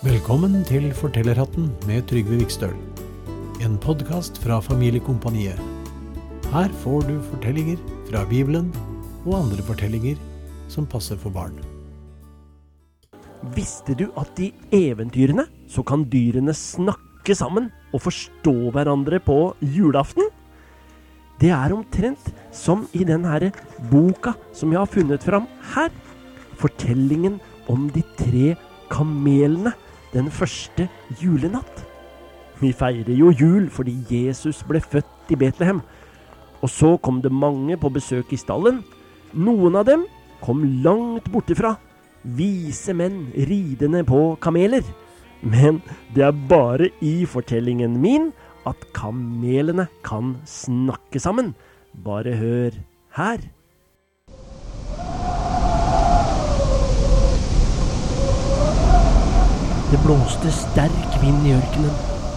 Velkommen til Fortellerhatten med Trygve Vikstøl. En podkast fra Familiekompaniet. Her får du fortellinger fra Bibelen og andre fortellinger som passer for barn. Visste du at i eventyrene så kan dyrene snakke sammen og forstå hverandre på julaften? Det er omtrent som i den herre boka som jeg har funnet fram her. Fortellingen om de tre kamelene den første julenatt. Vi feirer jo jul fordi Jesus ble født i Betlehem. Og så kom det mange på besøk i stallen. Noen av dem kom langt bortifra. Vise menn ridende på kameler. Men det er bare i fortellingen min at kamelene kan snakke sammen. Bare hør her. Det blåste sterk vind i ørkenen,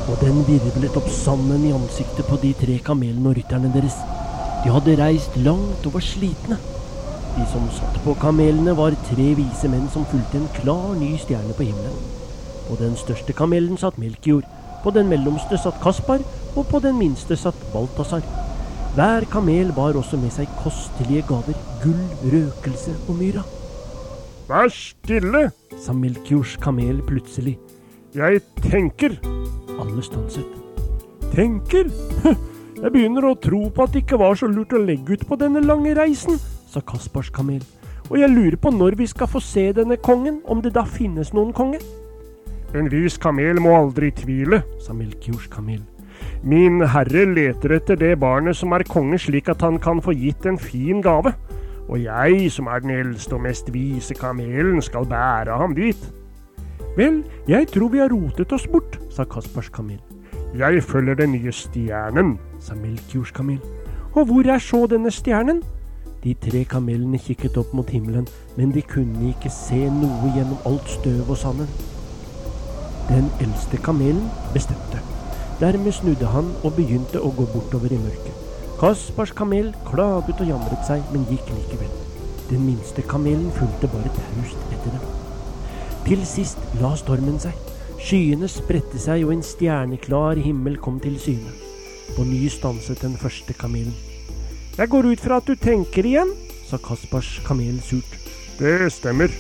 og den virvlet opp sanden i ansiktet på de tre kamelene og rytterne deres. De hadde reist langt og var slitne. De som satt på kamelene, var tre vise menn som fulgte en klar, ny stjerne på himmelen. På den største kamelen satt Melkjord, på den mellomste satt Kaspar, og på den minste satt Balthazar. Hver kamel bar også med seg kostelige gaver, gull, røkelse og myra. Vær stille, sa Milkjords kamel plutselig. jeg tenker. Alle stanset. Tenker? Jeg begynner å tro på at det ikke var så lurt å legge ut på denne lange reisen, sa Kaspars kamel. og jeg lurer på når vi skal få se denne kongen, om det da finnes noen konge. En vis kamel må aldri tvile, sa Melkjords kamel. Min herre leter etter det barnet som er konge, slik at han kan få gitt en fin gave. Og jeg, som er den eldste og mest vise kamelen, skal bære ham dit. Vel, jeg tror vi har rotet oss bort, sa Kaspars kamel. Jeg følger den nye stjernen, sa Melkjords kamel. Og hvor er så denne stjernen? De tre kamelene kikket opp mot himmelen, men de kunne ikke se noe gjennom alt støv og sanden. Den eldste kamelen bestemte. Dermed snudde han og begynte å gå bortover i mørket. Kaspars kamel klaget og jamret seg, men gikk likevel. Den minste kamelen fulgte bare taust etter dem. Til sist la stormen seg. Skyene spredte seg, og en stjerneklar himmel kom til syne. På ny stanset den første kamelen. Jeg går ut fra at du tenker igjen, sa Kaspars kamel surt. Det stemmer.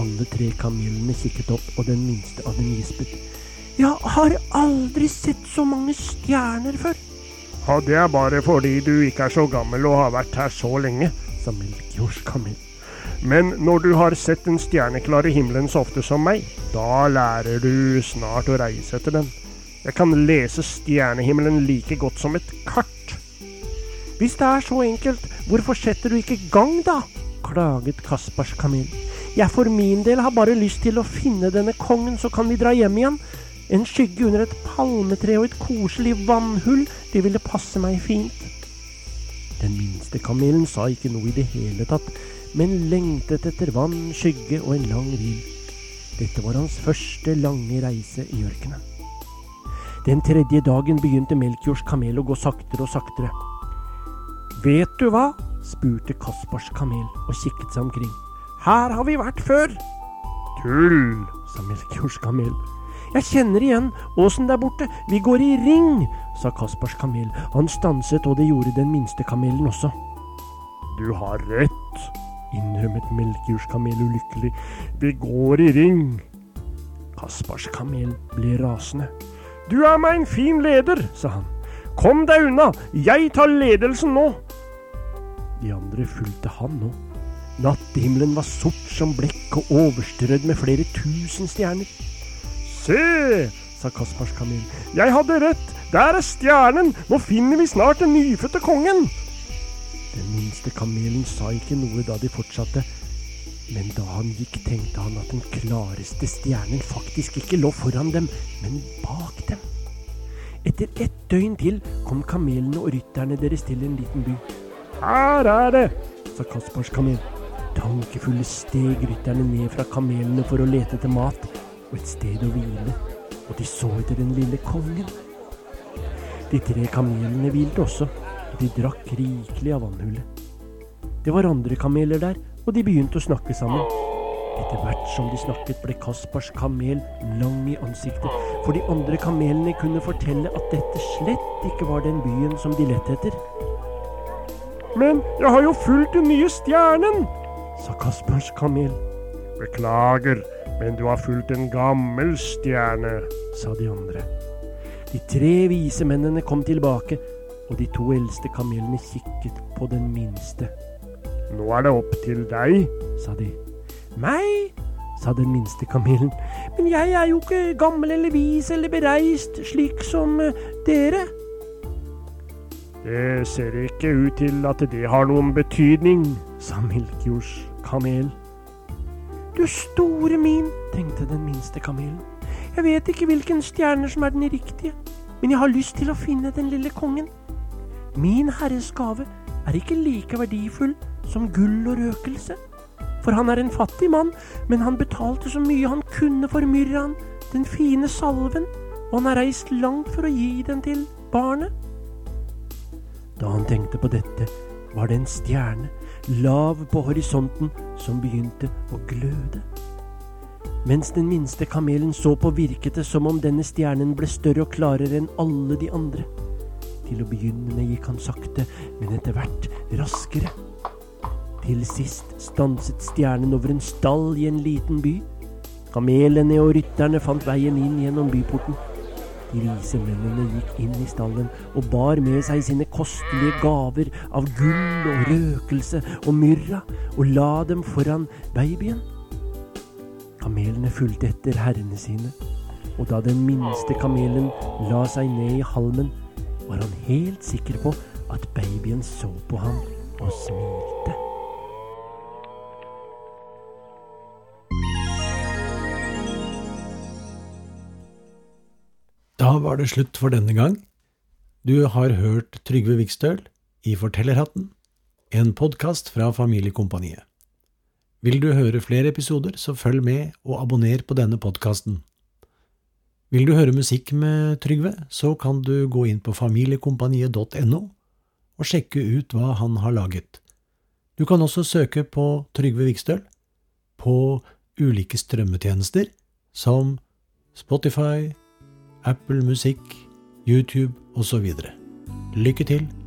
Alle tre kamelene kikket opp, og den minste av dem gispet. Jeg har aldri sett så mange stjerner før. Ja, det er bare fordi du ikke er så gammel og har vært her så lenge, sa Melkjords kamel. Men når du har sett den stjerneklare himmelen så ofte som meg, da lærer du snart å reise etter den. Jeg kan lese stjernehimmelen like godt som et kart. Hvis det er så enkelt, hvorfor setter du ikke i gang, da? klaget Kaspars kamel. Jeg for min del har bare lyst til å finne denne kongen, så kan vi dra hjem igjen. En skygge under et palmetre og et koselig vannhull, det ville passe meg fint. Den minste kamelen sa ikke noe i det hele tatt, men lengtet etter vann, skygge og en lang hvil. Dette var hans første lange reise i ørkenen. Den tredje dagen begynte Melkjords kamel å gå saktere og saktere. Vet du hva? spurte Kaspars kamel og kikket seg omkring. Her har vi vært før. Tull, sa Melkjords kamel. Jeg kjenner igjen åsen der borte, vi går i ring, sa Kaspars kamel. Han stanset, og det gjorde den minste kamelen også. Du har rett, innrømmet Melkejordskamel ulykkelig. Vi går i ring. Kaspars kamel ble rasende. Du er meg en fin leder, sa han. Kom deg unna, jeg tar ledelsen nå. De andre fulgte han nå. Nattehimmelen var sort som blekk og overstrødd med flere tusen stjerner. Se, sa Kaspars kamel. Jeg hadde rett, der er stjernen, nå finner vi snart den nyfødte kongen. Den minste kamelen sa ikke noe da de fortsatte, men da han gikk, tenkte han at den klareste stjernen faktisk ikke lå foran dem, men bak dem. Etter ett døgn til kom kamelene og rytterne deres til en liten by. Her er det, sa Kaspars kamel. Tankefulle steg rytterne ned fra kamelene for å lete etter mat og et sted å hvile, og de så etter den lille kongen. De tre kamelene hvilte også, og de drakk rikelig av vannhullet. Det var andre kameler der, og de begynte å snakke sammen. Etter hvert som de snakket, ble Kaspars kamel lang i ansiktet, for de andre kamelene kunne fortelle at dette slett ikke var den byen som de lette etter. Men jeg har jo fulgt den nye stjernen, sa Kaspars kamel. Beklager, men du har fulgt en gammel stjerne, sa de andre. De tre vise mennene kom tilbake, og de to eldste kamelene kikket på den minste. Nå er det opp til deg, sa de. Meg, sa den minste kamelen, men jeg er jo ikke gammel eller vis eller bereist slik som eh, dere. Det ser ikke ut til at det har noen betydning, sa Melkjords kamel. Du store min, tenkte den minste kamelen. Jeg vet ikke hvilken stjerne som er den riktige, men jeg har lyst til å finne den lille kongen. Min herres gave er ikke like verdifull som gull og røkelse. For han er en fattig mann, men han betalte så mye han kunne for myrraen, den fine salven, og han har reist langt for å gi den til barnet. Da han tenkte på dette, var det en stjerne lav på horisonten som begynte å gløde. Mens den minste kamelen så på, virket det som om denne stjernen ble større og klarere enn alle de andre. Til å begynne med gikk han sakte, men etter hvert raskere. Til sist stanset stjernen over en stall i en liten by. Kamelene og rytterne fant veien inn gjennom byporten. De vise mennene gikk inn i stallen og bar med seg sine kostelige gaver av gull og røkelse og myrra og la dem foran babyen. Kamelene fulgte etter herrene sine, og da den minste kamelen la seg ned i halmen, var han helt sikker på at babyen så på ham og smilte. Da var det slutt for denne gang. Du har hørt Trygve Vikstøl i Fortellerhatten, en podkast fra Familiekompaniet. Vil du høre flere episoder, så følg med og abonner på denne podkasten. Vil du høre musikk med Trygve, så kan du gå inn på familiekompaniet.no og sjekke ut hva han har laget. Du kan også søke på Trygve Vikstøl på ulike strømmetjenester som Spotify, Apple Musikk, YouTube osv. Lykke til!